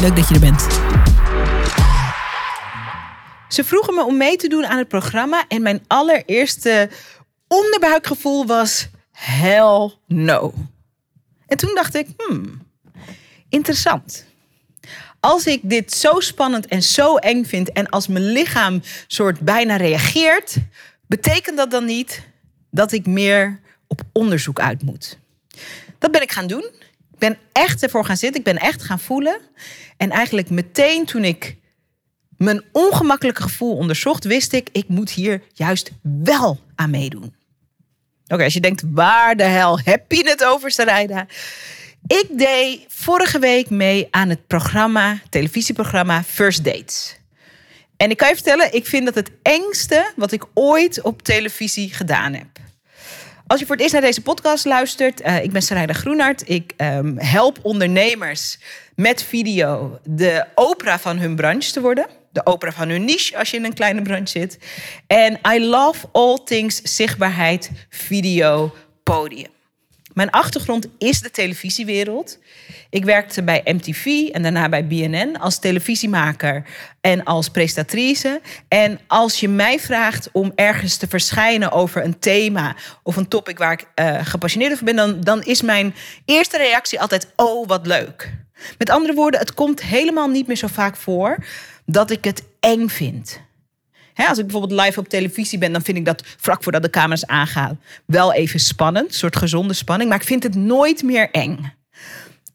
Leuk dat je er bent. Ze vroegen me om mee te doen aan het programma en mijn allereerste onderbuikgevoel was hell no. En toen dacht ik, hmm, interessant. Als ik dit zo spannend en zo eng vind en als mijn lichaam soort bijna reageert, betekent dat dan niet dat ik meer op onderzoek uit moet? Dat ben ik gaan doen. Ik ben echt ervoor gaan zitten. Ik ben echt gaan voelen. En eigenlijk meteen toen ik mijn ongemakkelijke gevoel onderzocht, wist ik, ik moet hier juist wel aan meedoen. Oké, als je denkt, waar de hel heb je het over, Sarayda? Ik deed vorige week mee aan het programma, televisieprogramma First Dates. En ik kan je vertellen, ik vind dat het engste wat ik ooit op televisie gedaan heb. Als je voor het eerst naar deze podcast luistert, uh, ik ben Sarayda Groenart. Ik um, help ondernemers met video de opera van hun branche te worden. De opera van hun niche als je in een kleine branche zit. En I love all things zichtbaarheid, video, podium. Mijn achtergrond is de televisiewereld. Ik werkte bij MTV en daarna bij BNN als televisiemaker en als presentatrice. En als je mij vraagt om ergens te verschijnen over een thema of een topic waar ik uh, gepassioneerd over ben, dan, dan is mijn eerste reactie altijd: Oh, wat leuk. Met andere woorden, het komt helemaal niet meer zo vaak voor dat ik het eng vind als ik bijvoorbeeld live op televisie ben, dan vind ik dat vlak voordat de camera's aangaan wel even spannend. Een soort gezonde spanning. Maar ik vind het nooit meer eng.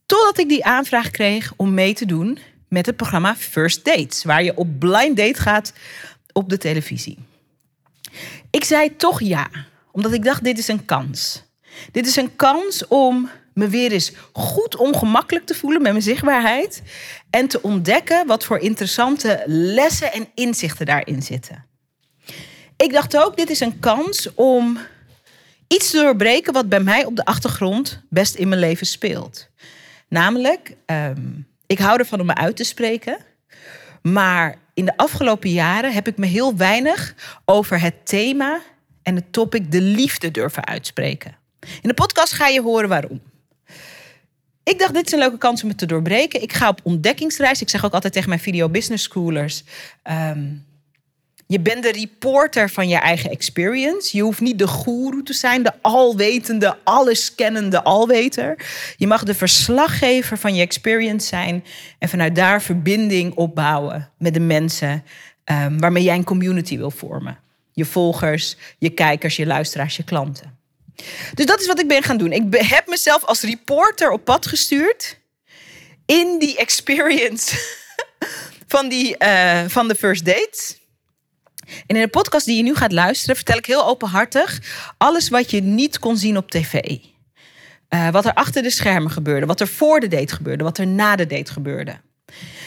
Totdat ik die aanvraag kreeg om mee te doen met het programma First Dates. Waar je op blind date gaat op de televisie. Ik zei toch ja, omdat ik dacht: dit is een kans. Dit is een kans om me weer eens goed ongemakkelijk te voelen met mijn zichtbaarheid. En te ontdekken wat voor interessante lessen en inzichten daarin zitten. Ik dacht ook, dit is een kans om iets te doorbreken wat bij mij op de achtergrond best in mijn leven speelt. Namelijk, um, ik hou ervan om me uit te spreken. Maar in de afgelopen jaren heb ik me heel weinig over het thema en het topic de liefde durven uitspreken. In de podcast ga je horen waarom. Ik dacht, dit is een leuke kans om het te doorbreken. Ik ga op ontdekkingsreis. Ik zeg ook altijd tegen mijn video business schoolers. Um, je bent de reporter van je eigen experience. Je hoeft niet de guru te zijn, de alwetende, alleskennende alweter. Je mag de verslaggever van je experience zijn en vanuit daar verbinding opbouwen met de mensen um, waarmee jij een community wil vormen. Je volgers, je kijkers, je luisteraars, je klanten. Dus dat is wat ik ben gaan doen. Ik heb mezelf als reporter op pad gestuurd in die experience van, die, uh, van de first date. En in de podcast die je nu gaat luisteren, vertel ik heel openhartig alles wat je niet kon zien op tv. Uh, wat er achter de schermen gebeurde, wat er voor de date gebeurde, wat er na de date gebeurde.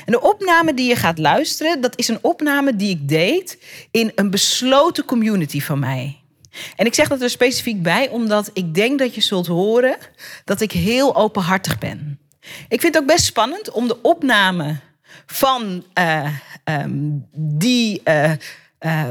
En de opname die je gaat luisteren, dat is een opname die ik deed in een besloten community van mij. En ik zeg dat er specifiek bij, omdat ik denk dat je zult horen dat ik heel openhartig ben. Ik vind het ook best spannend om de opname van uh, um, die. Uh, uh,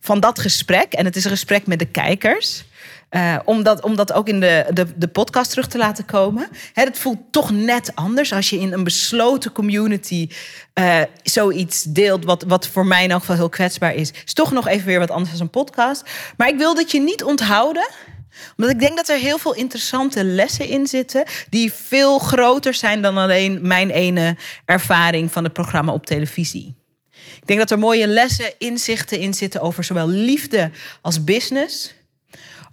van dat gesprek, en het is een gesprek met de kijkers, uh, om, dat, ook in de, de, de podcast terug te laten komen. He, het voelt toch net anders als je in een besloten community uh, zoiets deelt, wat, wat voor mij in elk geval heel kwetsbaar is. Is toch nog even weer wat anders dan een podcast. Maar ik wil dat je niet onthouden omdat ik denk dat er heel veel interessante lessen in zitten. die veel groter zijn dan alleen mijn ene ervaring van het programma op televisie. Ik denk dat er mooie lessen, inzichten in zitten over zowel liefde als business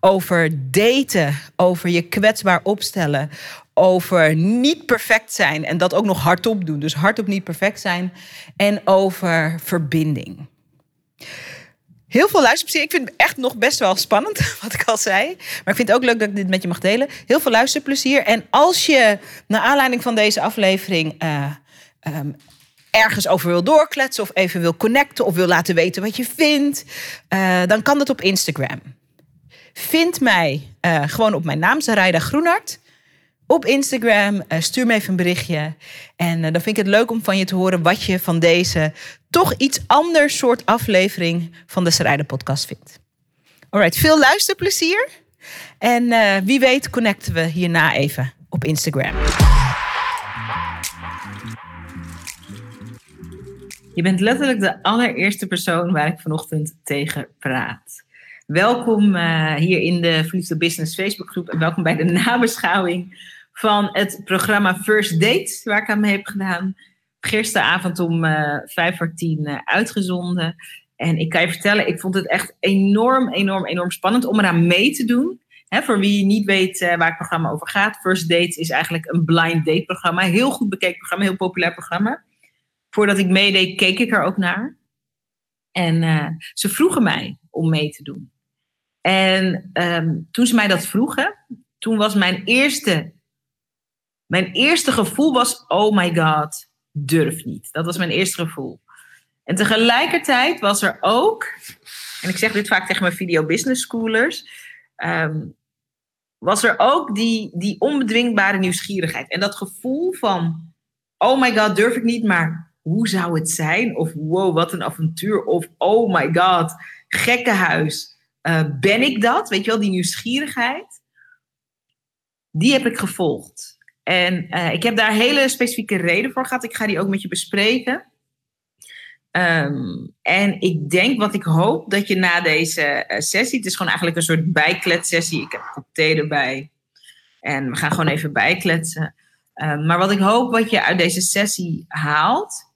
over daten, over je kwetsbaar opstellen, over niet perfect zijn en dat ook nog hardop doen. Dus hardop niet perfect zijn en over verbinding. Heel veel luisterplezier. Ik vind het echt nog best wel spannend, wat ik al zei. Maar ik vind het ook leuk dat ik dit met je mag delen. Heel veel luisterplezier. En als je, naar aanleiding van deze aflevering, uh, um, ergens over wil doorkletsen of even wil connecten of wil laten weten wat je vindt, eh, dan kan dat op Instagram. Vind mij eh, gewoon op mijn naam, Sarayda Groenhart. Op Instagram, uh, stuur me even een berichtje. En dan vind ik het leuk om van je te horen wat je van deze toch iets anders soort aflevering van de Sarayda podcast vindt. Alright, veel luisterplezier. En wie weet connecten we hierna even op Instagram. Je bent letterlijk de allereerste persoon waar ik vanochtend tegen praat. Welkom uh, hier in de Verliefde Business Facebookgroep en welkom bij de nabeschouwing van het programma First Date, waar ik aan mee heb gedaan. Gisteravond om uh, vijf voor tien uh, uitgezonden. En ik kan je vertellen, ik vond het echt enorm, enorm, enorm spannend om eraan mee te doen. Voor wie niet weet waar het programma over gaat, First Date is eigenlijk een blind date programma. Heel goed bekeken programma, heel populair programma voordat ik meedeed, keek ik er ook naar. En ze vroegen mij om mee te doen. En um, toen ze mij dat vroegen, toen was mijn eerste, mijn eerste gevoel was, oh my god, durf niet. Dat was mijn eerste gevoel. En tegelijkertijd was er ook, en ik zeg dit vaak tegen mijn video business schoolers, um, was er ook die, die onbedwingbare nieuwsgierigheid. En dat gevoel van, oh my god, durf ik niet, maar hoe zou het zijn? Of wow, wat een avontuur. Of oh my god, gekkenhuis. Uh, ben ik dat? Weet je wel, die nieuwsgierigheid. Die heb ik gevolgd. En uh, ik heb daar hele specifieke reden voor gehad. Ik ga die ook met je bespreken. Um, en ik denk wat ik hoop dat je na deze uh, sessie, het is gewoon eigenlijk een soort bijkletsessie. Ik heb een kop thee erbij. En we gaan gewoon even bijkletsen. Um, maar wat ik hoop wat je uit deze sessie haalt,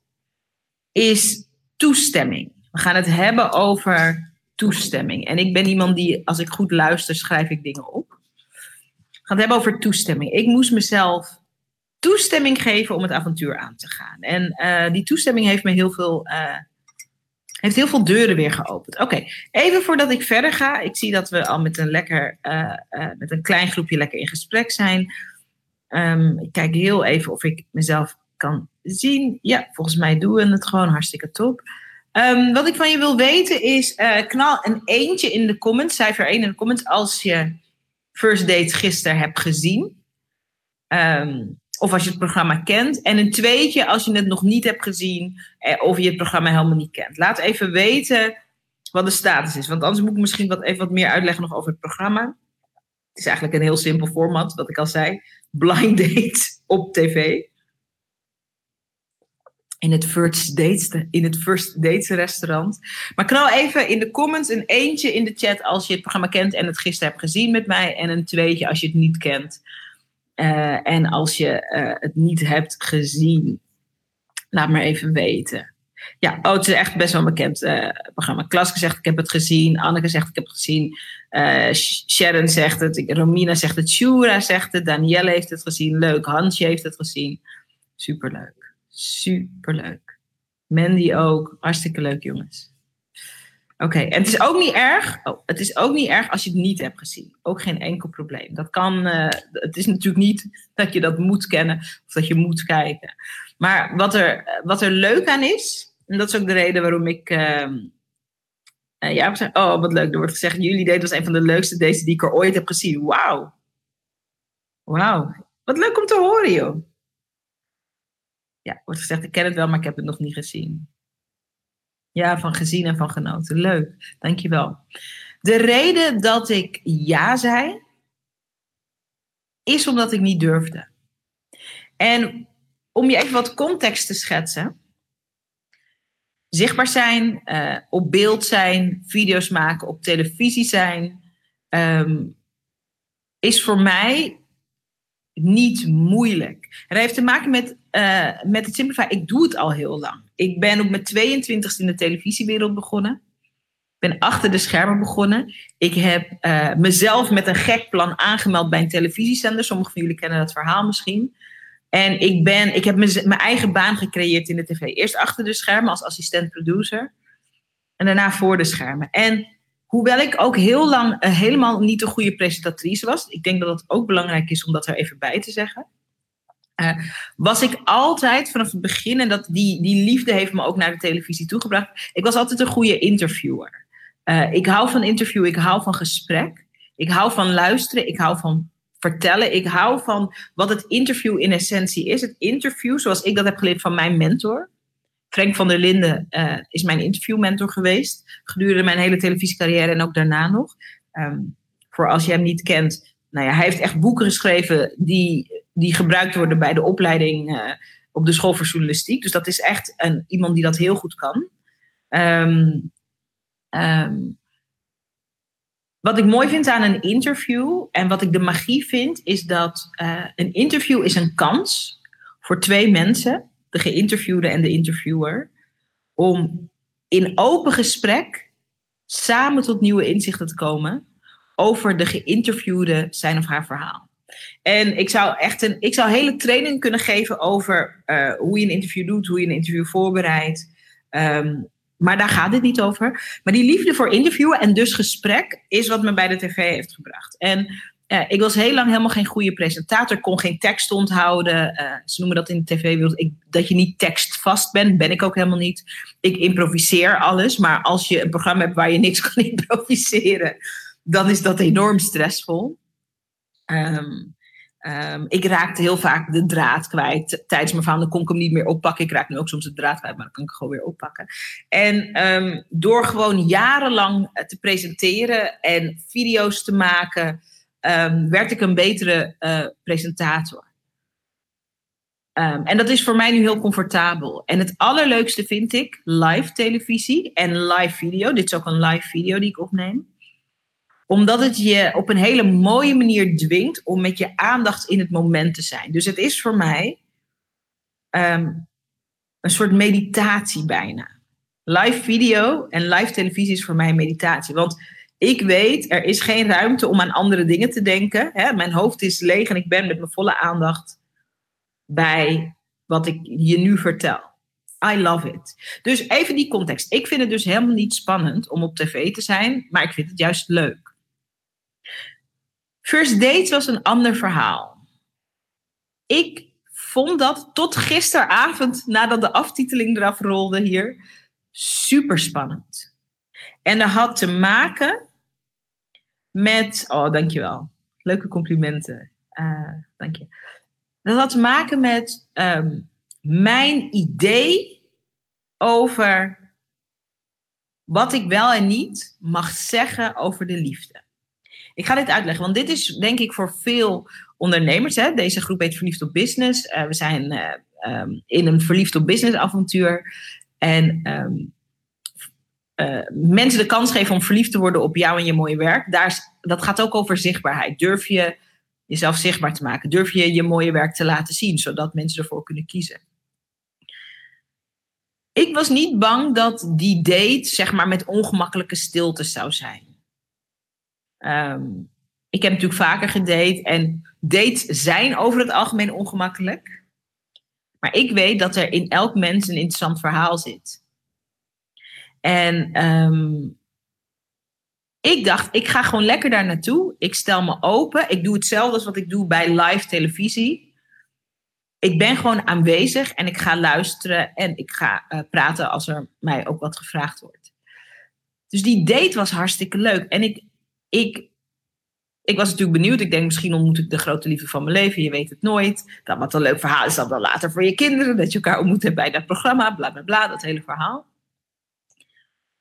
is toestemming. We gaan het hebben over toestemming. En ik ben iemand die, als ik goed luister, schrijf ik dingen op. We gaan het hebben over toestemming. Ik moest mezelf toestemming geven om het avontuur aan te gaan. En uh, die toestemming heeft me heel veel, uh, heeft heel veel deuren weer geopend. Oké, even voordat ik verder ga. Ik zie dat we al met een, lekker, uh, met een klein groepje lekker in gesprek zijn. Um, ik kijk heel even of ik mezelf kan zien. Ja, volgens mij doen we het gewoon hartstikke top. Um, wat ik van je wil weten is, uh, knal een eentje in de comments, cijfer 1 in de comments, als je First Date gisteren hebt gezien. Um, of als je het programma kent. En een tweetje als je het nog niet hebt gezien eh, of je het programma helemaal niet kent. Laat even weten wat de status is. Want anders moet ik misschien wat, even wat meer uitleggen nog over het programma. Het is eigenlijk een heel simpel format, wat ik al zei. Blind date op tv in het First Dates, in het First Dates restaurant. Maar knal even in de comments een eentje in de chat als je het programma kent en het gisteren hebt gezien met mij. En een tweetje als je het niet kent. Uh, en als je uh, het niet hebt gezien, laat maar even weten. Ja, oh, het is echt best wel bekend uh, programma. Klaske zegt ik heb het gezien. Anneke zegt ik heb het gezien. Sharon zegt het. Romina zegt het. Shura zegt het. Danielle heeft het gezien. Leuk. Hansje heeft het gezien. Superleuk. Superleuk. Mandy ook. Hartstikke leuk, jongens. Oké, en het is ook niet erg. Oh, het is ook niet erg als je het niet hebt gezien. Ook geen enkel probleem. Dat kan. Uh, het is natuurlijk niet dat je dat moet kennen of dat je moet kijken. Maar wat er, wat er leuk aan is, en dat is ook de reden waarom ik. Uh, uh, ja, oh, wat leuk. Er wordt gezegd: jullie date was een van de leukste dates die ik er ooit heb gezien. Wauw. Wauw. Wat leuk om te horen, joh ja, wordt gezegd, ik ken het wel, maar ik heb het nog niet gezien. Ja, van gezien en van genoten. Leuk, dankjewel. De reden dat ik ja zei, is omdat ik niet durfde. En om je even wat context te schetsen. Zichtbaar zijn, uh, op beeld zijn, video's maken, op televisie zijn, um, is voor mij niet moeilijk. En dat heeft te maken met, uh, met het Simplify. Ik doe het al heel lang. Ik ben op mijn 22 in de televisiewereld begonnen. Ik ben achter de schermen begonnen. Ik heb uh, mezelf met een gek plan aangemeld bij een televisiezender. Sommigen van jullie kennen dat verhaal misschien. En ik, ben, ik heb mijn eigen baan gecreëerd in de tv. Eerst achter de schermen als assistent producer. En daarna voor de schermen. En Hoewel ik ook heel lang uh, helemaal niet een goede presentatrice was. Ik denk dat het ook belangrijk is om dat er even bij te zeggen. Uh, was ik altijd vanaf het begin, en dat die, die liefde heeft me ook naar de televisie toegebracht. Ik was altijd een goede interviewer. Uh, ik hou van interview, ik hou van gesprek. Ik hou van luisteren, ik hou van vertellen. Ik hou van wat het interview in essentie is. Het interview, zoals ik dat heb geleerd van mijn mentor. Frank van der Linden uh, is mijn interviewmentor geweest. Gedurende mijn hele televisiecarrière en ook daarna nog. Um, voor als je hem niet kent. Nou ja, hij heeft echt boeken geschreven die, die gebruikt worden bij de opleiding uh, op de school voor journalistiek. Dus dat is echt een, iemand die dat heel goed kan. Um, um, wat ik mooi vind aan een interview en wat ik de magie vind, is dat uh, een interview is een kans voor twee mensen, de geïnterviewde en de interviewer, om in open gesprek samen tot nieuwe inzichten te komen over de geïnterviewde zijn of haar verhaal. En ik zou echt een, ik zou hele training kunnen geven over uh, hoe je een interview doet, hoe je een interview voorbereidt. Um, maar daar gaat het niet over. Maar die liefde voor interviewen en dus gesprek is wat me bij de tv heeft gebracht. En uh, ik was heel lang helemaal geen goede presentator, kon geen tekst onthouden. Uh, ze noemen dat in de tv-wereld dat je niet tekstvast bent, ben ik ook helemaal niet. Ik improviseer alles, maar als je een programma hebt waar je niks kan improviseren, dan is dat enorm stressvol. Um, Um, ik raakte heel vaak de draad kwijt tijdens mijn verhaal. Dan kon ik hem niet meer oppakken. Ik raak nu ook soms de draad kwijt, maar dan kan ik gewoon weer oppakken. En um, door gewoon jarenlang te presenteren en video's te maken, werd ik een betere uh, presentator. en dat is voor mij nu heel comfortabel. En het allerleukste vind ik live televisie en live video. Dit is ook een live video die ik opneem omdat het je op een hele mooie manier dwingt om met je aandacht in het moment te zijn. Dus het is voor mij um, een soort meditatie bijna. Live video en live televisie is voor mij meditatie. Want ik weet, er is geen ruimte om aan andere dingen te denken. Hè? Mijn hoofd is leeg en ik ben met mijn volle aandacht bij wat ik je nu vertel. I love it. Dus even die context. Ik vind het dus helemaal niet spannend om op tv te zijn, maar ik vind het juist leuk. First Dates was een ander verhaal. Ik vond dat tot gisteravond, nadat de aftiteling eraf rolde hier, super spannend. En dat had te maken met. Oh, dankjewel. Leuke complimenten. Uh, dank je. Dat had te maken met um, mijn idee over wat ik wel en niet mag zeggen over de liefde. Ik ga dit uitleggen, want dit is denk ik voor veel ondernemers. Hè, deze groep heet Verliefd op Business. Uh, we zijn uh, um, in een verliefd op business avontuur. En um, uh, mensen de kans geven om verliefd te worden op jou en je mooie werk. Daar is, dat gaat ook over zichtbaarheid. Durf je jezelf zichtbaar te maken? Durf je je mooie werk te laten zien, zodat mensen ervoor kunnen kiezen? Ik was niet bang dat die date, zeg maar, met ongemakkelijke stilte zou zijn. Um, ik heb natuurlijk vaker gedate en dates zijn over het algemeen ongemakkelijk. Maar ik weet dat er in elk mens een interessant verhaal zit. En um, ik dacht, ik ga gewoon lekker daar naartoe. Ik stel me open. Ik doe hetzelfde als wat ik doe bij live televisie. Ik ben gewoon aanwezig en ik ga luisteren en ik ga uh, praten als er mij ook wat gevraagd wordt. Dus die date was hartstikke leuk. En ik, ik, ik was natuurlijk benieuwd. Ik denk, misschien ontmoet ik de grote liefde van mijn leven. Je weet het nooit. Dat wat een leuk verhaal is dat dan later voor je kinderen. Dat je elkaar ontmoet bij dat programma. Bla, bla, bla. Dat hele verhaal.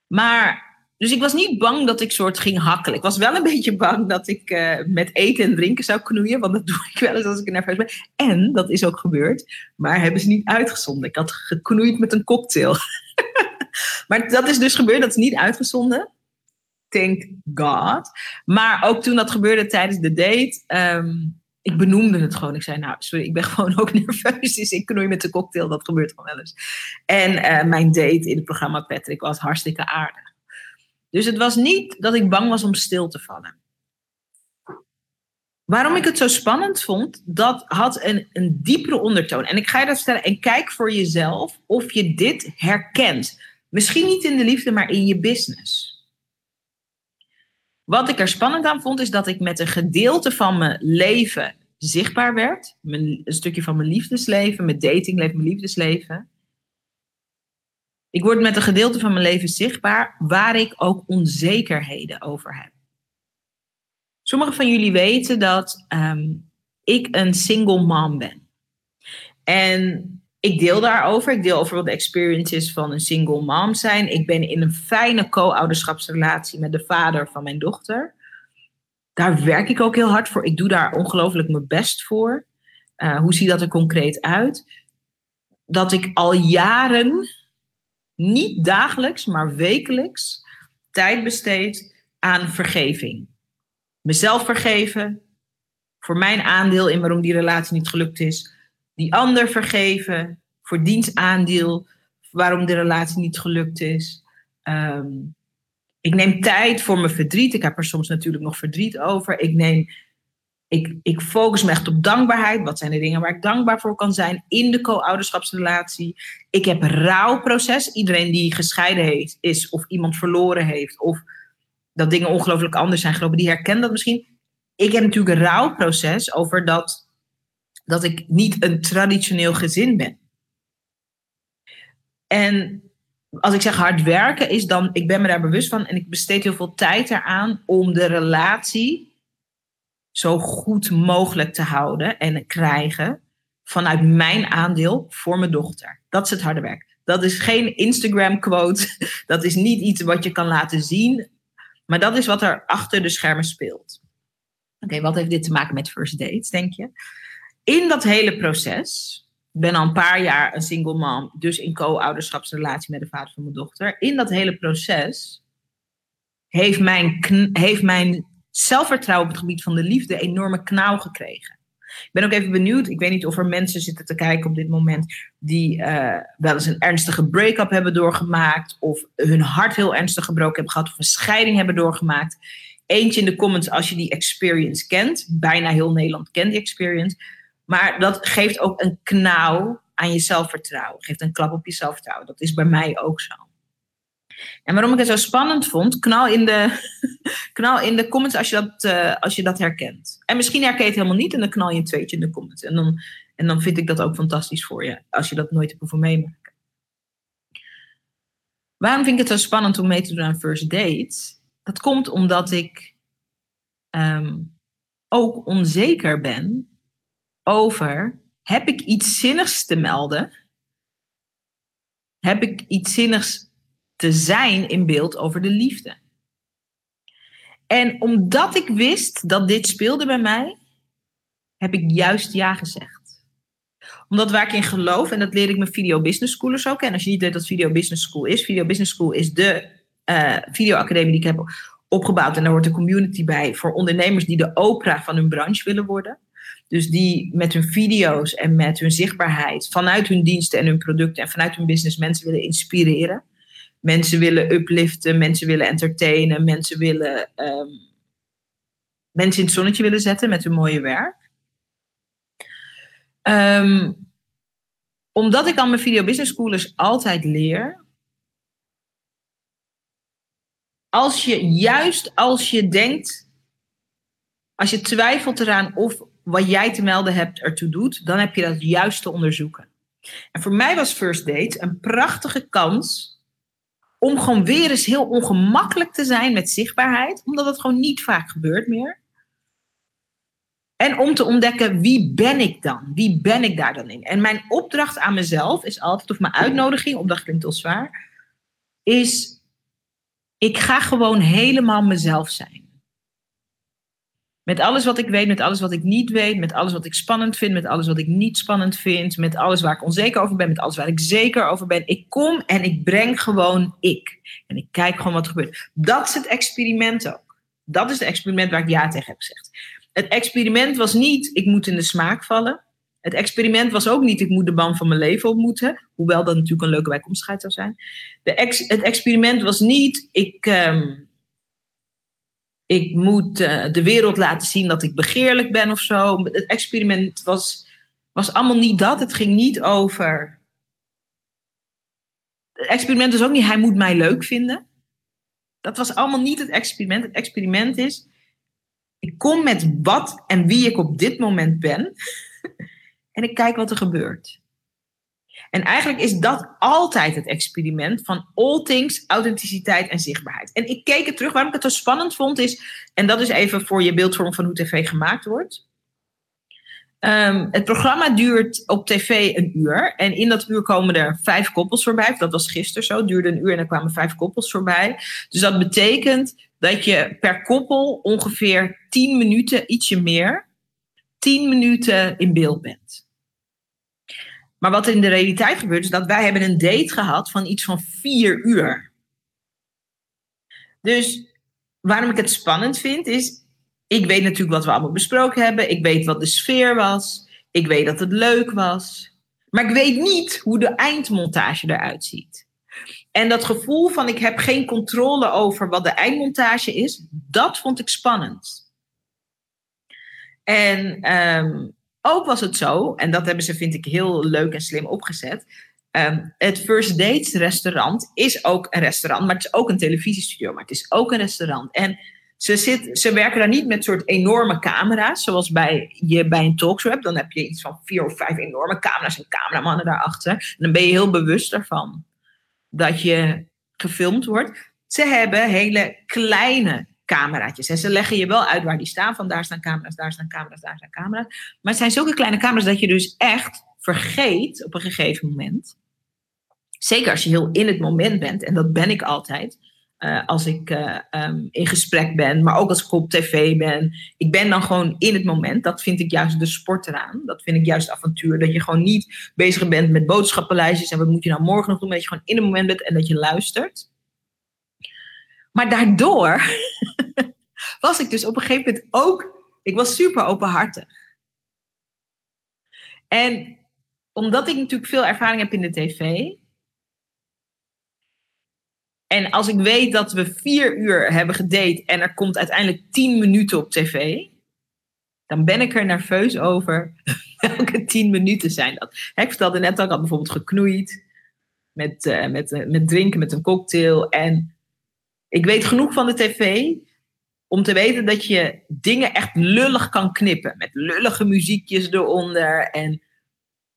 Maar, dus ik was niet bang dat ik soort ging hakkelen. Ik was wel een beetje bang dat ik uh, met eten en drinken zou knoeien. Want dat doe ik wel eens als ik nerveus ben. En, dat is ook gebeurd. Maar hebben ze niet uitgezonden. Ik had geknoeid met een cocktail. maar dat is dus gebeurd. Dat is niet uitgezonden thank God. Maar ook toen dat gebeurde tijdens de date, um, ik benoemde het gewoon. Ik zei, nou, sorry, ik ben gewoon ook nerveus. Dus ik knoei met de cocktail, dat gebeurt gewoon wel eens. En uh, mijn date in het programma Patrick was hartstikke aardig. Dus het was niet dat ik bang was om stil te vallen. Waarom ik het zo spannend vond, dat had een, een diepere ondertoon. En ik ga je dat stellen en kijk voor jezelf of je dit herkent. Misschien niet in de liefde, maar in je business. Wat ik er spannend aan vond, is dat ik met een gedeelte van mijn leven zichtbaar werd. Mijn, een stukje van mijn liefdesleven, mijn datingleven, mijn liefdesleven. Ik word met een gedeelte van mijn leven zichtbaar waar ik ook onzekerheden over heb. Sommigen van jullie weten dat ehm, ik een single mom ben. En ik deel daarover. Ik deel over wat de experiences van een single mom zijn. Ik ben in een fijne co-ouderschapsrelatie met de vader van mijn dochter. Daar werk ik ook heel hard voor. Ik doe daar ongelooflijk mijn best voor. Uh, hoe ziet dat er concreet uit? Dat ik al jaren, niet dagelijks, maar wekelijks, tijd besteed aan vergeving. Mezelf vergeven, voor mijn aandeel in waarom die relatie niet gelukt is die ander vergeven voor dienstaandeel, waarom de relatie niet gelukt is. Ehm, ik neem tijd voor mijn verdriet. Ik heb er soms natuurlijk nog verdriet over. Ik, neem, ik, ik focus me echt op dankbaarheid. Wat zijn de dingen waar ik dankbaar voor kan zijn in de co-ouderschapsrelatie? Ik heb een rouwproces. Iedereen die gescheiden heeft, is of iemand verloren heeft of dat dingen ongelooflijk anders zijn gelopen, die herkent dat misschien. Ik heb natuurlijk een rouwproces over dat dat ik niet een traditioneel gezin ben. En als ik zeg hard werken, is dan, ik ben me daar bewust van en ik besteed heel veel tijd eraan om de relatie zo goed mogelijk te houden en krijgen vanuit mijn aandeel voor mijn dochter. Dat is het harde werk. Dat is geen Instagram quote. Dat is niet iets wat je kan laten zien. Maar dat is wat er achter de schermen speelt. Oké, wat heeft dit te maken met first dates, denk je? In dat hele proces, ik ben al een paar jaar een single mom, dus in co-ouderschapsrelatie met de vader van mijn dochter. In dat hele proces heeft mijn, heeft mijn zelfvertrouwen op het gebied van de liefde enorme knauw gekregen. Ik ben ook even benieuwd, ik weet niet of er mensen zitten te kijken op dit moment die uh, wel eens een ernstige break-up hebben doorgemaakt, of hun hart heel ernstig gebroken hebben gehad, of een scheiding hebben doorgemaakt. Eentje in de comments als je die experience kent. Bijna heel Nederland kent die experience. Maar dat geeft ook een knauw aan je zelfvertrouwen. Geeft een klap op je zelfvertrouwen. Dat is bij mij ook zo. En waarom ik het zo spannend vond, knal in de, knal in de comments als je, dat, uh, als je dat herkent. En misschien herken je het helemaal niet en dan knal je een tweetje in de comments. En dan, en dan vind ik dat ook fantastisch voor je, als je dat nooit hebt hoeven meemaken. Waarom vind ik het zo spannend om mee te doen aan first dates? Dat komt omdat ik um, ook onzeker ben over: heb ik iets zinnigs te melden? Heb ik iets zinnigs te zijn in beeld over de liefde? En omdat ik wist dat dit speelde bij mij, heb ik juist ja gezegd. Omdat waar ik in geloof, en dat leer ik mijn Video Business Schoolers ook. En als je niet weet wat Video Business School is, Video Business School is de uh, videoacademie die ik heb opgebouwd. En daar hoort een community bij voor ondernemers die de opera van hun branche willen worden. Dus die met hun video's en met hun zichtbaarheid vanuit hun diensten en hun producten en vanuit hun business mensen willen inspireren. Mensen willen upliften, mensen willen entertainen, mensen willen um, mensen in het zonnetje willen zetten met hun mooie werk. Um, omdat ik aan mijn video business schoolers altijd leer. Als je juist als je denkt, als je twijfelt eraan of wat jij te melden hebt ertoe doet, dan heb je dat juist te onderzoeken. En voor mij was First Date een prachtige kans om gewoon weer eens heel ongemakkelijk te zijn met zichtbaarheid, omdat het gewoon niet vaak gebeurt meer. En om te ontdekken wie ben ik dan? Wie ben ik daar dan in? En mijn opdracht aan mezelf is altijd, of mijn uitnodiging, opdracht klinkt heel zwaar, is ik ga gewoon helemaal mezelf zijn. Met alles wat ik weet, met alles wat ik niet weet, met alles wat ik spannend vind, met alles wat ik niet spannend vind, met alles waar ik onzeker over ben, met alles waar ik zeker over ben. Ik kom en ik breng gewoon ik. En ik kijk gewoon wat er gebeurt. Dat is het experiment ook. Dat is het experiment waar ik ja tegen heb gezegd. Het experiment was niet, ik moet in de smaak vallen. Het experiment was ook niet, ik moet de man van mijn leven ontmoeten. Hoewel dat natuurlijk een leuke bijkomstigheid zou zijn. De ex, het experiment was niet, ik... Um, ik moet uh, de wereld laten zien dat ik begeerlijk ben of zo. Het experiment was, was allemaal niet dat. Het ging niet over. Het experiment was ook niet, hij moet mij leuk vinden. Dat was allemaal niet het experiment. Het experiment is, Ik kom met wat en wie ik op dit moment ben. en ik kijk wat er gebeurt. En eigenlijk is dat altijd het experiment van all things, authenticiteit en zichtbaarheid. En ik keek het terug, waarom ik het zo spannend vond is, en dat is even voor je beeldvorm van hoe tv gemaakt wordt. Ehm, het programma duurt op tv een uur. En in dat uur komen er vijf koppels voorbij. Dat was gisteren zo. Het duurde een uur en er kwamen vijf koppels voorbij. Dus dat betekent dat je per koppel ongeveer tien minuten, ietsje meer, tien minuten in beeld bent. Maar wat er in de realiteit gebeurt, is dat wij hebben een date gehad van iets van vier uur. Dus waarom ik het spannend vind, is ik weet natuurlijk wat we allemaal besproken hebben. Ik weet wat de sfeer was. Ik weet dat het leuk was. Maar ik weet niet hoe de eindmontage eruit ziet. En dat gevoel van ik heb geen controle over wat de eindmontage is, dat vond ik spannend. En um, ook was het zo, en dat hebben ze vind ik heel leuk en slim opgezet. Um, het First Dates restaurant is ook een restaurant, maar het is ook een televisiestudio, maar het is ook een restaurant. En ze, zit, ze werken daar niet met soort enorme camera's, zoals bij, je bij een talkshow hebt. Dan heb je iets van vier of vijf enorme camera's en cameramannen daarachter. En dan ben je heel bewust ervan dat je gefilmd wordt. Ze hebben hele kleine cameraatjes. En ze leggen je wel uit waar die staan. Van daar staan camera's, daar staan camera's, daar staan camera's. Maar het zijn zulke kleine camera's dat je dus echt vergeet op een gegeven moment. Zeker als je heel in het moment bent, en dat ben ik altijd. Uh, als ik uh, um, in gesprek ben, maar ook als ik op tv ben. Ik ben dan gewoon in het moment. Dat vind ik juist de sport eraan. Dat vind ik juist avontuur. Dat je gewoon niet bezig bent met boodschappenlijstjes en wat moet je nou morgen nog doen. Dat je gewoon in het moment bent en dat je luistert. Maar daardoor was ik dus op een gegeven moment ook. Ik was super openhartig. En omdat ik natuurlijk veel ervaring heb in de tv, en als ik weet dat we vier uur hebben gedate en er komt uiteindelijk tien minuten op tv, dan ben ik er nerveus over welke tien minuten zijn dat. Ik vertelde net al, ik had bijvoorbeeld geknoeid met, uh, met, uh, met drinken, met een cocktail. En ik weet genoeg van de tv om te weten dat je dingen echt lullig kan knippen. Met lullige muziekjes eronder en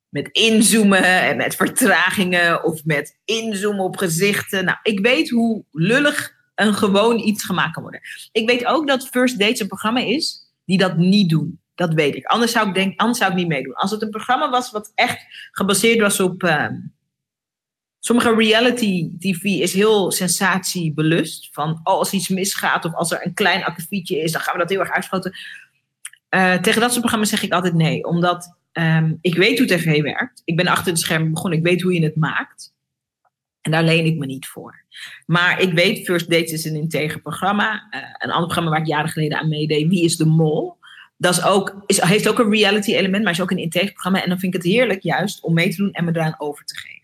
met inzoomen en met vertragingen of met inzoomen op gezichten. Nou, ik weet hoe lullig een gewoon iets gemaakt kan worden. Ik weet ook dat First Dates een programma is die dat niet doen. Dat weet ik. Anders zou ik, denk, anders zou ik niet meedoen. Als het een programma was wat echt gebaseerd was op. Uh, sommige reality TV is heel sensatiebelust. Van oh, als iets misgaat of als er een klein akkefietje is, dan gaan we dat heel erg uitschoten. Uh, tegen dat soort programma's zeg ik altijd nee. Omdat Um, ik weet hoe tv werkt. Ik ben achter de schermen begonnen. Ik weet hoe je het maakt. En daar leen ik me niet voor. Maar ik weet, First Dates is een integer programma. Uh, een ander programma waar ik jaren geleden aan meedeed, Wie is de Mol? Dat is ook, heeft ook een reality element, maar is ook een integer programma. En dan vind ik het heerlijk juist om mee te doen en me eraan over te geven.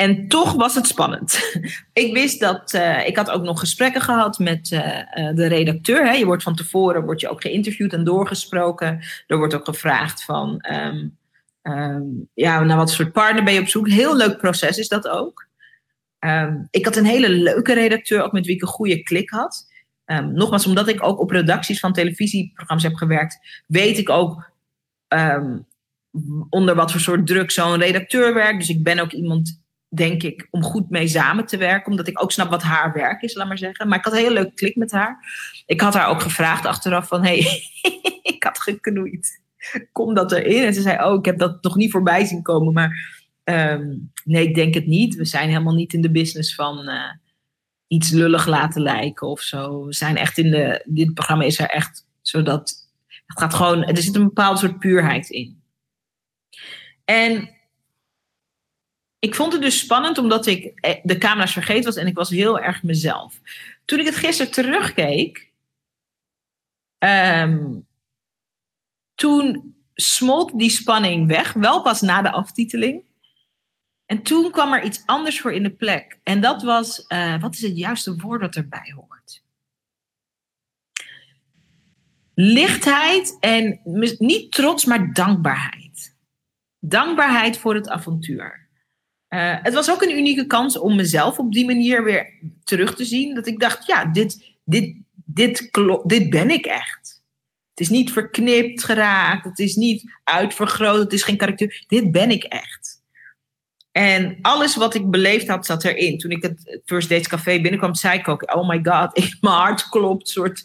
En toch was het spannend. ik wist dat, uh, ik had ook nog gesprekken gehad met uh, uh, de redacteur. Hè. Je wordt van tevoren wordt je ook geïnterviewd en doorgesproken. Er wordt ook gevraagd van, um, um, ja, naar wat soort partner ben je op zoek? Heel leuk proces is dat ook. Um, ik had een hele leuke redacteur, ook met wie ik een goede klik had. nogmaals, omdat ik ook op redacties van televisieprogramma's heb gewerkt, weet ik ook onder wat voor soort druk zo'n redacteur werkt. Dus ik ben ook iemand denk ik, om goed mee samen te werken. Omdat ik ook snap wat haar werk is, laat maar zeggen. Maar ik had een heel leuk klik met haar. Ik had haar ook gevraagd achteraf van... hey, ik had geknoeid. Kom dat erin? En ze zei, oh, ik heb dat nog niet voorbij zien komen. Maar um, nee, ik denk het niet. We zijn helemaal niet in de business van... Uh, iets lullig laten lijken of zo. We zijn echt in de... Dit programma is er echt zodat... Het gaat gewoon... Er zit een bepaald soort puurheid in. En ik vond het dus spannend omdat ik eh, de camera's vergeten was en ik was heel erg mezelf. Toen ik het gisteren terugkeek, um, toen smolt die spanning weg, wel pas na de aftiteling. En toen kwam er iets anders voor in de plek. En dat was, uh, wat is het juiste woord dat erbij hoort? Lichtheid en niet trots, maar dankbaarheid. Dankbaarheid voor het avontuur. Uh, het was ook een unieke kans om mezelf op die manier weer terug te zien. Dat ik dacht, ja, dit, dit, dit, dit ben ik echt. Het is niet verknipt geraakt, het is niet uitvergroot, het is geen karakter. Dit ben ik echt. En alles wat ik beleefd had, zat erin. Toen ik het First Dates Café binnenkwam, zei ik ook: Oh my god, mijn hart klopt soort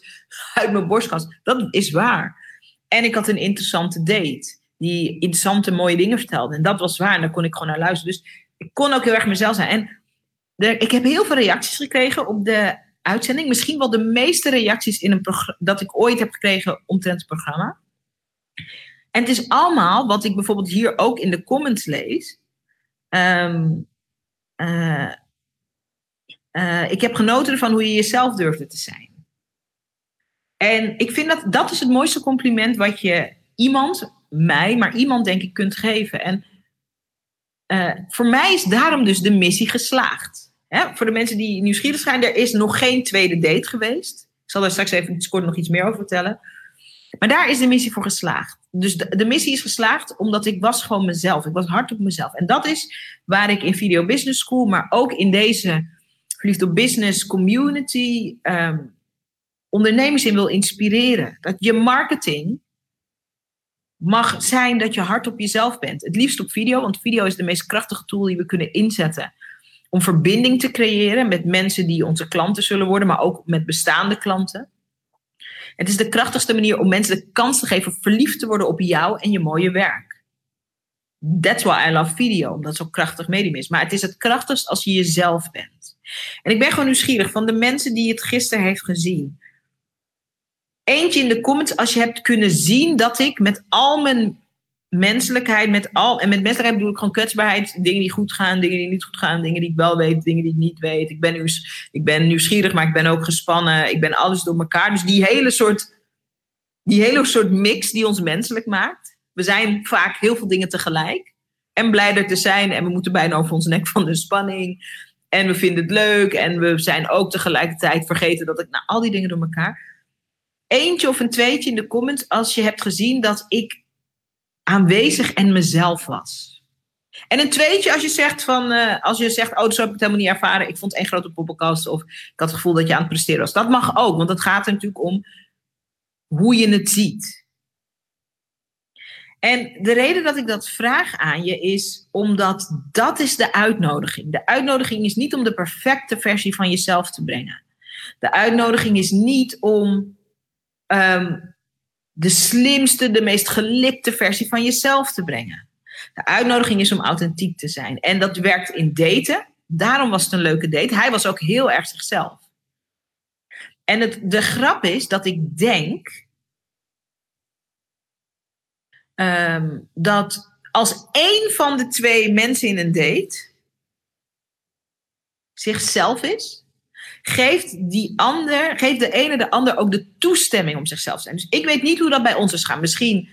uit mijn borstkast. Dat is waar. En ik had een interessante date, die interessante, mooie dingen vertelde. En dat was waar. En daar kon ik gewoon naar luisteren. Dus ik kon ook heel erg mezelf zijn. En ik heb heel veel reacties gekregen op de uitzending. Misschien wel de meeste reacties in een dat ik ooit heb gekregen omtrent het programma. En het is allemaal wat ik bijvoorbeeld hier ook in de comments lees Um, ik heb genoten van hoe je jezelf durfde te zijn. En ik vind dat dat is het mooiste compliment wat je iemand, mij, maar iemand denk ik kunt geven. En uh, voor mij is daarom dus de missie geslaagd. Hè? Voor de mensen die nieuwsgierig zijn, er is nog geen tweede date geweest. Ik zal daar straks even nog iets meer over vertellen. Maar daar is de missie voor geslaagd. Dus de, de, missie is geslaagd omdat ik was gewoon mezelf. Ik was hard op mezelf. En dat is waar ik in Video Business School, maar ook in deze Verliefd op Business community um, ondernemers in wil inspireren. Dat je marketing mag zijn dat je hard op jezelf bent. Het liefst op video, want video is de meest krachtige tool die we kunnen inzetten om verbinding te creëren met mensen die onze klanten zullen worden, maar ook met bestaande klanten. Het is de krachtigste manier om mensen de kans te geven verliefd te worden op jou en je mooie werk. That's why I love video, omdat het zo krachtig medium is. Maar het is het krachtigst als je jezelf bent. En ik ben gewoon nieuwsgierig van de mensen die het gisteren heeft gezien. Eentje in de comments als je hebt kunnen zien dat ik met al mijn menselijkheid, met al, en met menselijkheid bedoel ik gewoon kwetsbaarheid, dingen die goed gaan, dingen die niet goed gaan, dingen die ik wel weet, dingen die ik niet weet. Ik ben, nieuws, ik ben nieuwsgierig, maar ik ben ook gespannen. Ik ben alles door elkaar. Dus die hele soort, die hele soort mix die ons menselijk maakt. We zijn vaak heel veel dingen tegelijk. En blij er te zijn. En we moeten bijna over ons nek van de spanning. En we vinden het leuk. En we zijn ook tegelijkertijd vergeten dat ik, nou, al die dingen door elkaar. Eentje of een tweetje in de comments als je hebt gezien dat ik aanwezig en mezelf was. En een tweetje als je zegt van, uh, als je zegt, oh, zo heb ik het helemaal niet ervaren. Ik vond één grote poppenkast of ik had het gevoel dat je aan het presteren was. Dat mag ook, want het gaat er natuurlijk om hoe je het ziet. En de reden dat ik dat vraag aan je is omdat dat is de uitnodiging. De uitnodiging is niet om de perfecte versie van jezelf te brengen. De uitnodiging is niet om um, de slimste, de meest gelipte versie van jezelf te brengen. De uitnodiging is om authentiek te zijn. En dat werkt in daten. Daarom was het een leuke date. Hij was ook heel erg zichzelf. En het, de grap is dat ik denk ehm, dat als één van de twee mensen in een date zichzelf is, geeft die ander, geeft de ene de ander ook de toestemming om zichzelf te zijn. Dus ik weet niet hoe dat bij ons is gaan. Misschien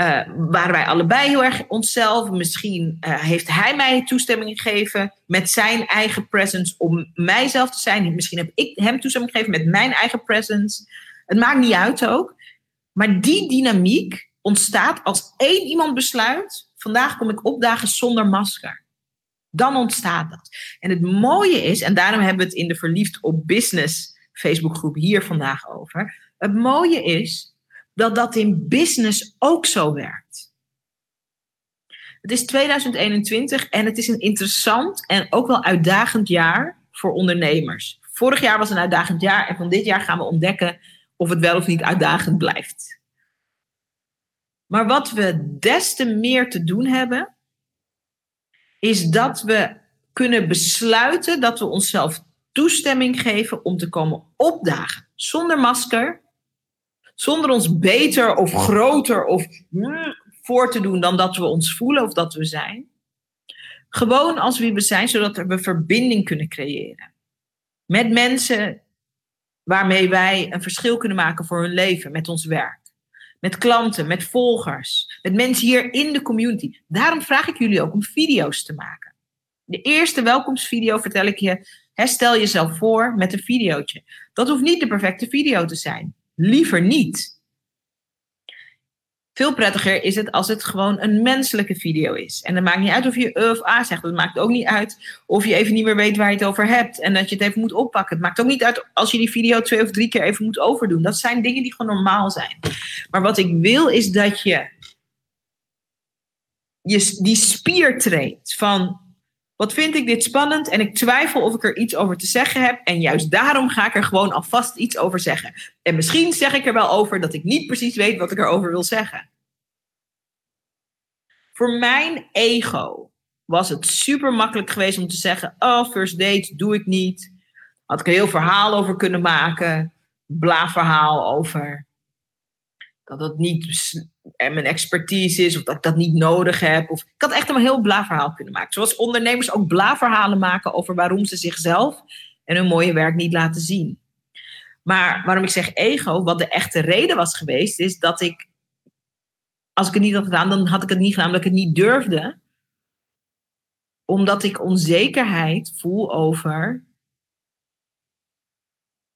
uh, waren wij allebei heel erg onszelf. Misschien uh, heeft hij mij toestemming gegeven met zijn eigen presence om mijzelf te zijn. Misschien heb ik hem toestemming gegeven met mijn eigen presence. Het maakt niet uit ook. Maar die dynamiek ontstaat als één iemand besluit: vandaag kom ik opdagen zonder masker. Dan ontstaat dat. En het mooie is, en daarom hebben we het in de Verliefd op Business Facebookgroep hier vandaag over. Het mooie is dat dat in business ook zo werkt. Het is 2021 en het is een interessant en ook wel uitdagend jaar voor ondernemers. Vorig jaar was een uitdagend jaar en van dit jaar gaan we ontdekken of het wel of niet uitdagend blijft. Maar wat we des te meer te doen hebben, is dat we kunnen besluiten dat we onszelf toestemming geven om te komen opdagen. Zonder masker, zonder ons beter of groter of voor te doen dan dat we ons voelen of dat we zijn. Gewoon als wie we zijn, zodat we verbinding kunnen creëren. Met mensen waarmee wij een verschil kunnen maken voor hun leven, met ons werk met klanten, met volgers, met mensen hier in de community. Daarom vraag ik jullie ook om video's te maken. De eerste welkomstvideo vertel ik je, stel jezelf voor met een videootje. Dat hoeft niet de perfecte video te zijn. Liever niet. Veel prettiger is het als het gewoon een menselijke video is. En het maakt niet uit of je E of A zegt. Het maakt ook niet uit of je even niet meer weet waar je het over hebt. En dat je het even moet oppakken. Het maakt ook niet uit als je die video twee of drie keer even moet overdoen. Dat zijn dingen die gewoon normaal zijn. Maar wat ik wil is dat je, je die spier traint van... Wat vind ik dit spannend en ik twijfel of ik er iets over te zeggen heb. En juist daarom ga ik er gewoon alvast iets over zeggen. En misschien zeg ik er wel over dat ik niet precies weet wat ik erover wil zeggen. Voor mijn ego was het super makkelijk geweest om te zeggen: Oh, first date doe ik niet. Had ik een heel verhaal over kunnen maken. Bla verhaal over dat dat niet mijn expertise is of dat ik dat niet nodig heb. Of, ik had echt een heel bla verhaal kunnen maken. Zoals ondernemers ook bla verhalen maken over waarom ze zichzelf en hun mooie werk niet laten zien. Maar waarom ik zeg ego, wat de echte reden was geweest, is dat ik, als ik het niet had gedaan, dan had ik het niet gedaan omdat ik het niet durfde. Omdat ik onzekerheid voel over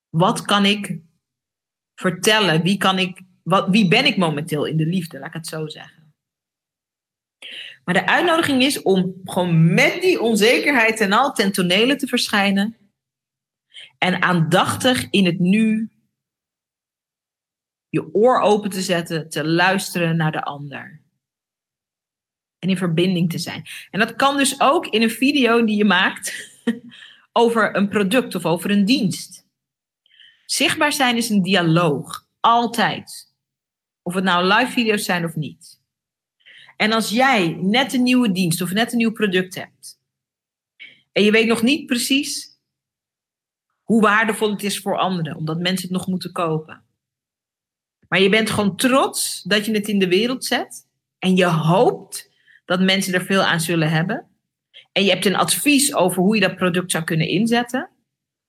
wat kan ik vertellen, wie kan ik wat, wie ben ik momenteel in de liefde, laat ik het zo zeggen. Maar de uitnodiging is om gewoon met die onzekerheid en al ten tonele te verschijnen. En aandachtig in het nu je oor open te zetten, te luisteren naar de ander. En in verbinding te zijn. En dat kan dus ook in een video die je maakt over een product of over een dienst. Zichtbaar zijn is een dialoog, altijd. Of het nou live video's zijn of niet. En als jij net een nieuwe dienst of net een nieuw product hebt. En je weet nog niet precies hoe waardevol het is voor anderen, omdat mensen het nog moeten kopen. Maar je bent gewoon trots dat je het in de wereld zet. En je hoopt dat mensen er veel aan zullen hebben. En je hebt een advies over hoe je dat product zou kunnen inzetten.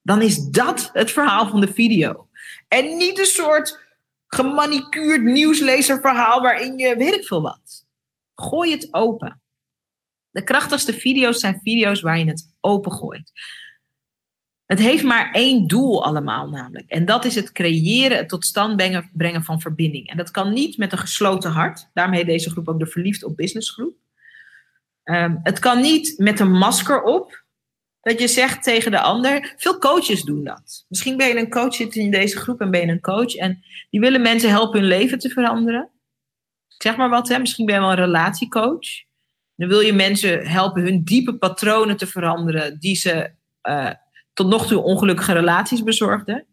Dan is dat het verhaal van de video. En niet een soort gemanicuurd nieuwslezerverhaal waarin je weet ik veel wat. Gooi het open. De krachtigste video's zijn video's waar je het open gooit. Het heeft maar één doel allemaal namelijk. En dat is het creëren, het tot stand brengen, van verbinding. En dat kan niet met een gesloten hart. Daarmee deze groep ook de Verliefd op Business groep. Um, het kan niet met een masker op. Dat je zegt tegen de ander. Veel coaches doen dat. Misschien ben je een coach, zit in deze groep en ben je een coach. En die willen mensen helpen hun leven te veranderen. zeg maar wat, hè? misschien ben je wel een relatiecoach. Dan wil je mensen helpen hun diepe patronen te veranderen. Die ze uh, tot nog toe ongelukkige relaties bezorgden.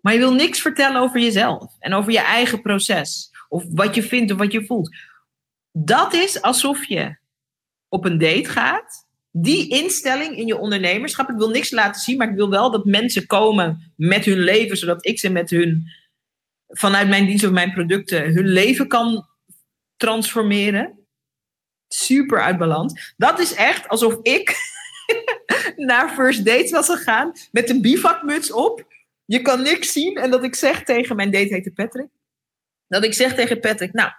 Maar je wil niks vertellen over jezelf. En over je eigen proces. Of wat je vindt of wat je voelt. Dat is alsof je op een date gaat die instelling in je ondernemerschap. Ik wil niks laten zien, maar ik wil wel dat mensen komen met hun leven, zodat ik ze met hun, vanuit mijn dienst of mijn producten, hun leven kan transformeren. Super uit balans. Dat is echt alsof ik naar first dates was gegaan met een bivakmuts op. Je kan niks zien. En dat ik zeg tegen mijn date heette Patrick. Dat ik zeg tegen Patrick, nou,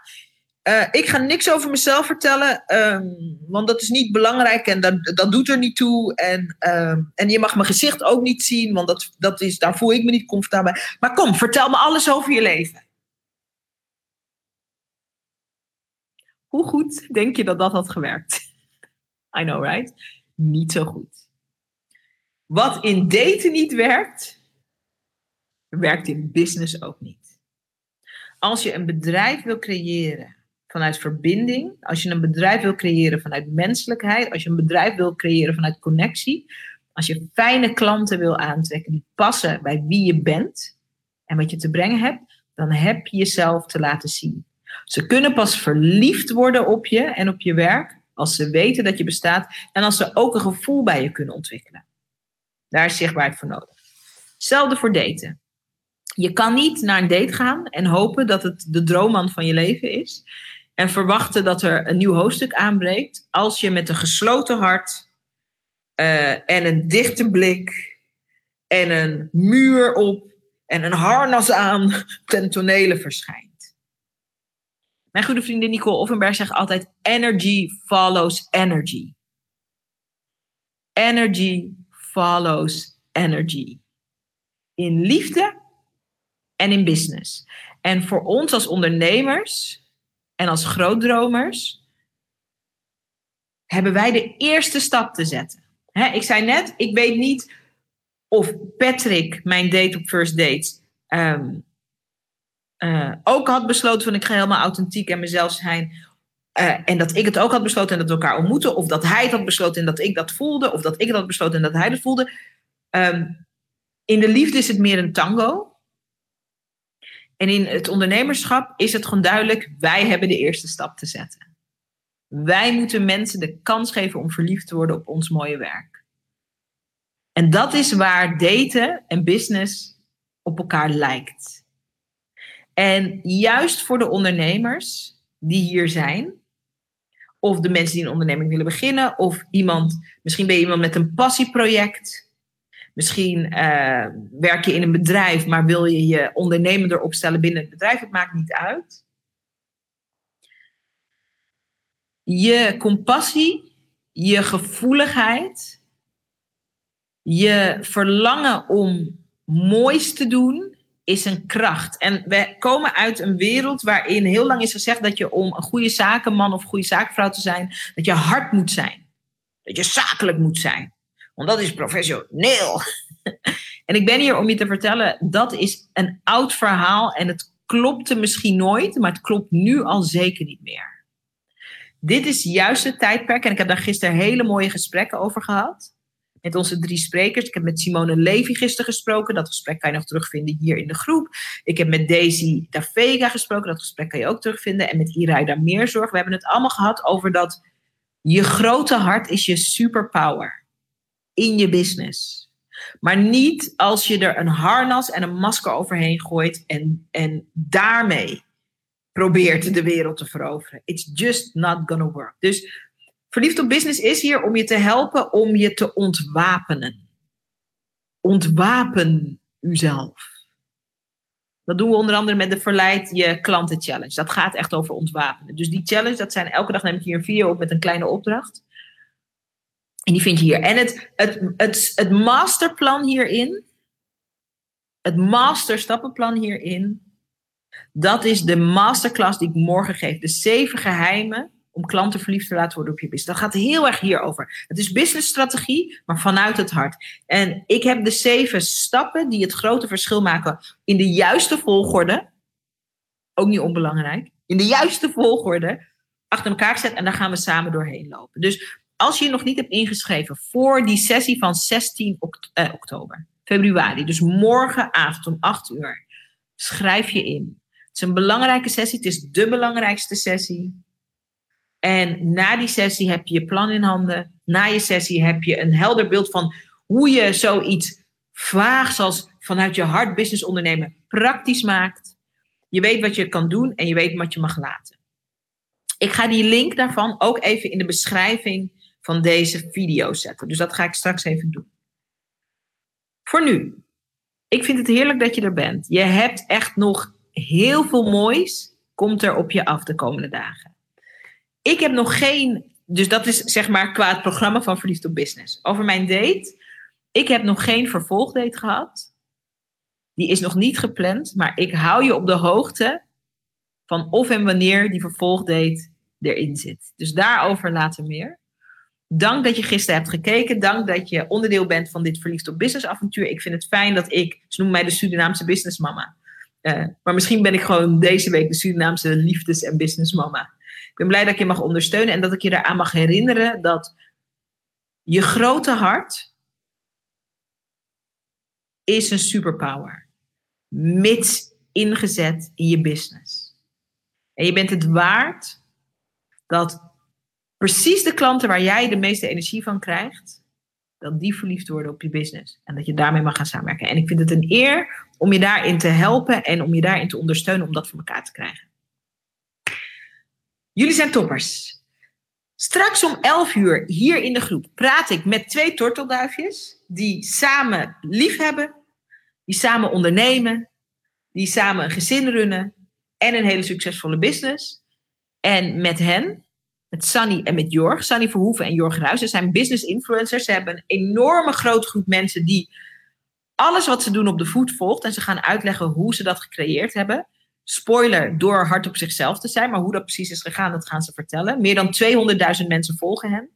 uh, ik ga niks over mezelf vertellen, um, want dat is niet belangrijk en dat, dat doet er niet toe. En, um, en je mag mijn gezicht ook niet zien, want dat, dat is, daar voel ik me niet comfortabel bij. Maar kom, vertel me alles over je leven. Hoe goed denk je dat dat had gewerkt? I know, right? Niet zo goed. Wat in daten niet werkt, werkt in business ook niet. Als je een bedrijf wil creëren vanuit verbinding, als je een bedrijf wil creëren vanuit menselijkheid, als je een bedrijf wil creëren vanuit connectie, als je fijne klanten wil aantrekken die passen bij wie je bent en wat je te brengen hebt, dan heb je jezelf te laten zien. Ze kunnen pas verliefd worden op je en op je werk als ze weten dat je bestaat en als ze ook een gevoel bij je kunnen ontwikkelen. Daar is zichtbaarheid voor nodig. Hetzelfde voor daten. Je kan niet naar een date gaan en hopen dat het de droomman van je leven is en verwachten dat er een nieuw hoofdstuk aanbreekt als je met een gesloten hart uh, en een dichte blik en een muur op en een harnas aan ten tonele verschijnt. Mijn goede vriendin Nicole Offenberg zegt altijd: energy follows energy. Energy follows energy. In liefde en in business. En voor ons als ondernemers en als grootdromers hebben wij de eerste stap te zetten. ik zei net, ik weet niet of Patrick, mijn date op first dates, ehm, uh, ook had besloten van ik ga helemaal authentiek en mezelf zijn. Uh, en dat ik het ook had besloten en dat we elkaar ontmoeten. Of dat hij het had besloten en dat ik dat voelde. Of dat ik het had besloten en dat hij dat voelde. Um, in de liefde is het meer een tango. En in het ondernemerschap is het gewoon duidelijk, wij hebben de eerste stap te zetten. Wij moeten mensen de kans geven om verliefd te worden op ons mooie werk. En dat is waar daten en business op elkaar lijkt. En juist voor de ondernemers die hier zijn, of de mensen die een onderneming willen beginnen, of iemand, misschien ben je iemand met een passieproject, misschien uh, werk je in een bedrijf, maar wil je je ondernemender opstellen binnen het bedrijf, het maakt niet uit. Je compassie, je gevoeligheid, je verlangen om moois te doen, is een kracht. En we komen uit een wereld waarin heel lang is gezegd dat je om een goede zakenman of goede zakenvrouw te zijn, dat je hard moet zijn. Dat je zakelijk moet zijn. Want dat is professioneel. en ik ben hier om je te vertellen, dat is een oud verhaal en het klopte misschien nooit, maar het klopt nu al zeker niet meer. Dit is juist het tijdperk en ik heb daar gisteren hele mooie gesprekken over gehad met onze drie sprekers. Ik heb met Simone Levy gisteren gesproken. Dat gesprek kan je nog terugvinden hier in de groep. Ik heb met Daisy da Vega gesproken. Dat gesprek kan je ook terugvinden. En met Iraida Meerzorg. We hebben het allemaal gehad over dat je grote hart is je superpower in je business. Maar niet als je er een harnas en een masker overheen gooit en, en daarmee probeert de wereld te veroveren. It's just not gonna work. Dus Verliefd op Business is hier om je te helpen om je te ontwapenen. Ontwapen uzelf. Dat doen we onder andere met de Verleid je klanten challenge. Dat gaat echt over ontwapenen. Dus die challenge, dat zijn elke dag neem ik hier een video op met een kleine opdracht. En die vind je hier. En het, het, het, het masterplan hierin, het masterstappenplan hierin, dat is de masterclass die ik morgen geef. De zeven geheimen om klanten verliefd te laten worden op je business. Dat gaat heel erg hierover. Het is businessstrategie, maar vanuit het hart. En ik heb de zeven stappen die het grote verschil maken in de juiste volgorde. Ook niet onbelangrijk. In de juiste volgorde achter elkaar gezet en daar gaan we samen doorheen lopen. Dus als je je nog niet hebt ingeschreven voor die sessie van 16 eh, oktober, februari, dus morgenavond om 8 uur, schrijf je in. Het is een belangrijke sessie. Het is de belangrijkste sessie. En na die sessie heb je je plan in handen. Na je sessie heb je een helder beeld van hoe je zoiets vaags als vanuit je hart business ondernemen praktisch maakt. Je weet wat je kan doen en je weet wat je mag laten. Ik ga die link daarvan ook even in de beschrijving van deze video zetten. Dus dat ga ik straks even doen. Voor nu, ik vind het heerlijk dat je er bent. Je hebt echt nog heel veel moois, komt er op je af de komende dagen. Ik heb nog geen, dus dat is zeg maar qua het programma van Verliefd op Business. Over mijn date. Ik heb nog geen vervolgdate gehad. Die is nog niet gepland, maar ik hou je op de hoogte van of en wanneer die vervolgdate erin zit. Dus daarover later meer. Dank dat je gisteren hebt gekeken. Dank dat je onderdeel bent van dit Verliefd op Business avontuur. Ik vind het fijn dat ik, ze noemen mij de Surinaamse businessmama. Uh, maar misschien ben ik gewoon deze week de Surinaamse liefdes- en businessmama. Ik ben blij dat je mag ondersteunen en dat ik je eraan mag herinneren dat je grote hart is een superpower. Mits ingezet in je business. En je bent het waard dat precies de klanten waar jij de meeste energie van krijgt, dat die verliefd worden op je business. En dat je daarmee mag gaan samenwerken. En ik vind het een eer om je daarin te helpen en om je daarin te ondersteunen om dat voor elkaar te krijgen. Jullie zijn toppers. Straks om 11 uur hier in de groep praat ik met twee tortelduifjes die samen lief hebben, die samen ondernemen, die samen een gezin runnen en een hele succesvolle business. En met hen, met Sunny en met Jorg, Sunny Verhoeven en Jorg Ruijs, ze zijn business influencers. Ze hebben een enorme grote groep mensen die alles wat ze doen op de voet volgt en ze gaan uitleggen hoe ze dat gecreëerd hebben. Spoiler, door hard op zichzelf te zijn. Maar hoe dat precies is gegaan, dat gaan ze vertellen. Meer dan 200.000 mensen volgen hen.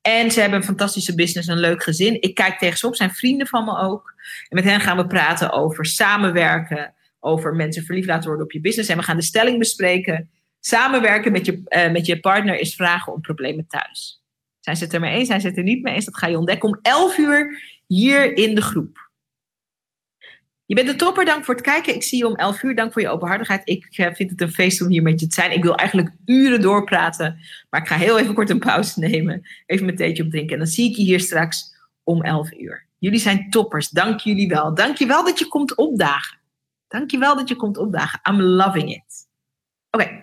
En ze hebben een fantastische business, een leuk gezin. Ik kijk tegen ze op, zijn vrienden van me ook. En met hen gaan we praten over samenwerken, over mensen verliefd laten worden op je business. En we gaan de stelling bespreken. Samenwerken met je, uh, met je partner is vragen om problemen thuis. Zijn ze er mee eens? Zijn ze er niet mee eens? Dat ga je ontdekken om 11 uur hier in de groep. Je bent een topper, dank voor het kijken. Ik zie je om 11 uur, dank voor je openhartigheid. Ik uh, vind het een feest om hier met je te zijn. Ik wil eigenlijk uren doorpraten, maar ik ga heel even kort een pauze nemen. Even mijn theetje opdrinken en dan zie ik je hier straks om 11 uur. Jullie zijn toppers, dank jullie wel. Dank je wel dat je komt opdagen. Dank je wel dat je komt opdagen. I'm loving it. Oké.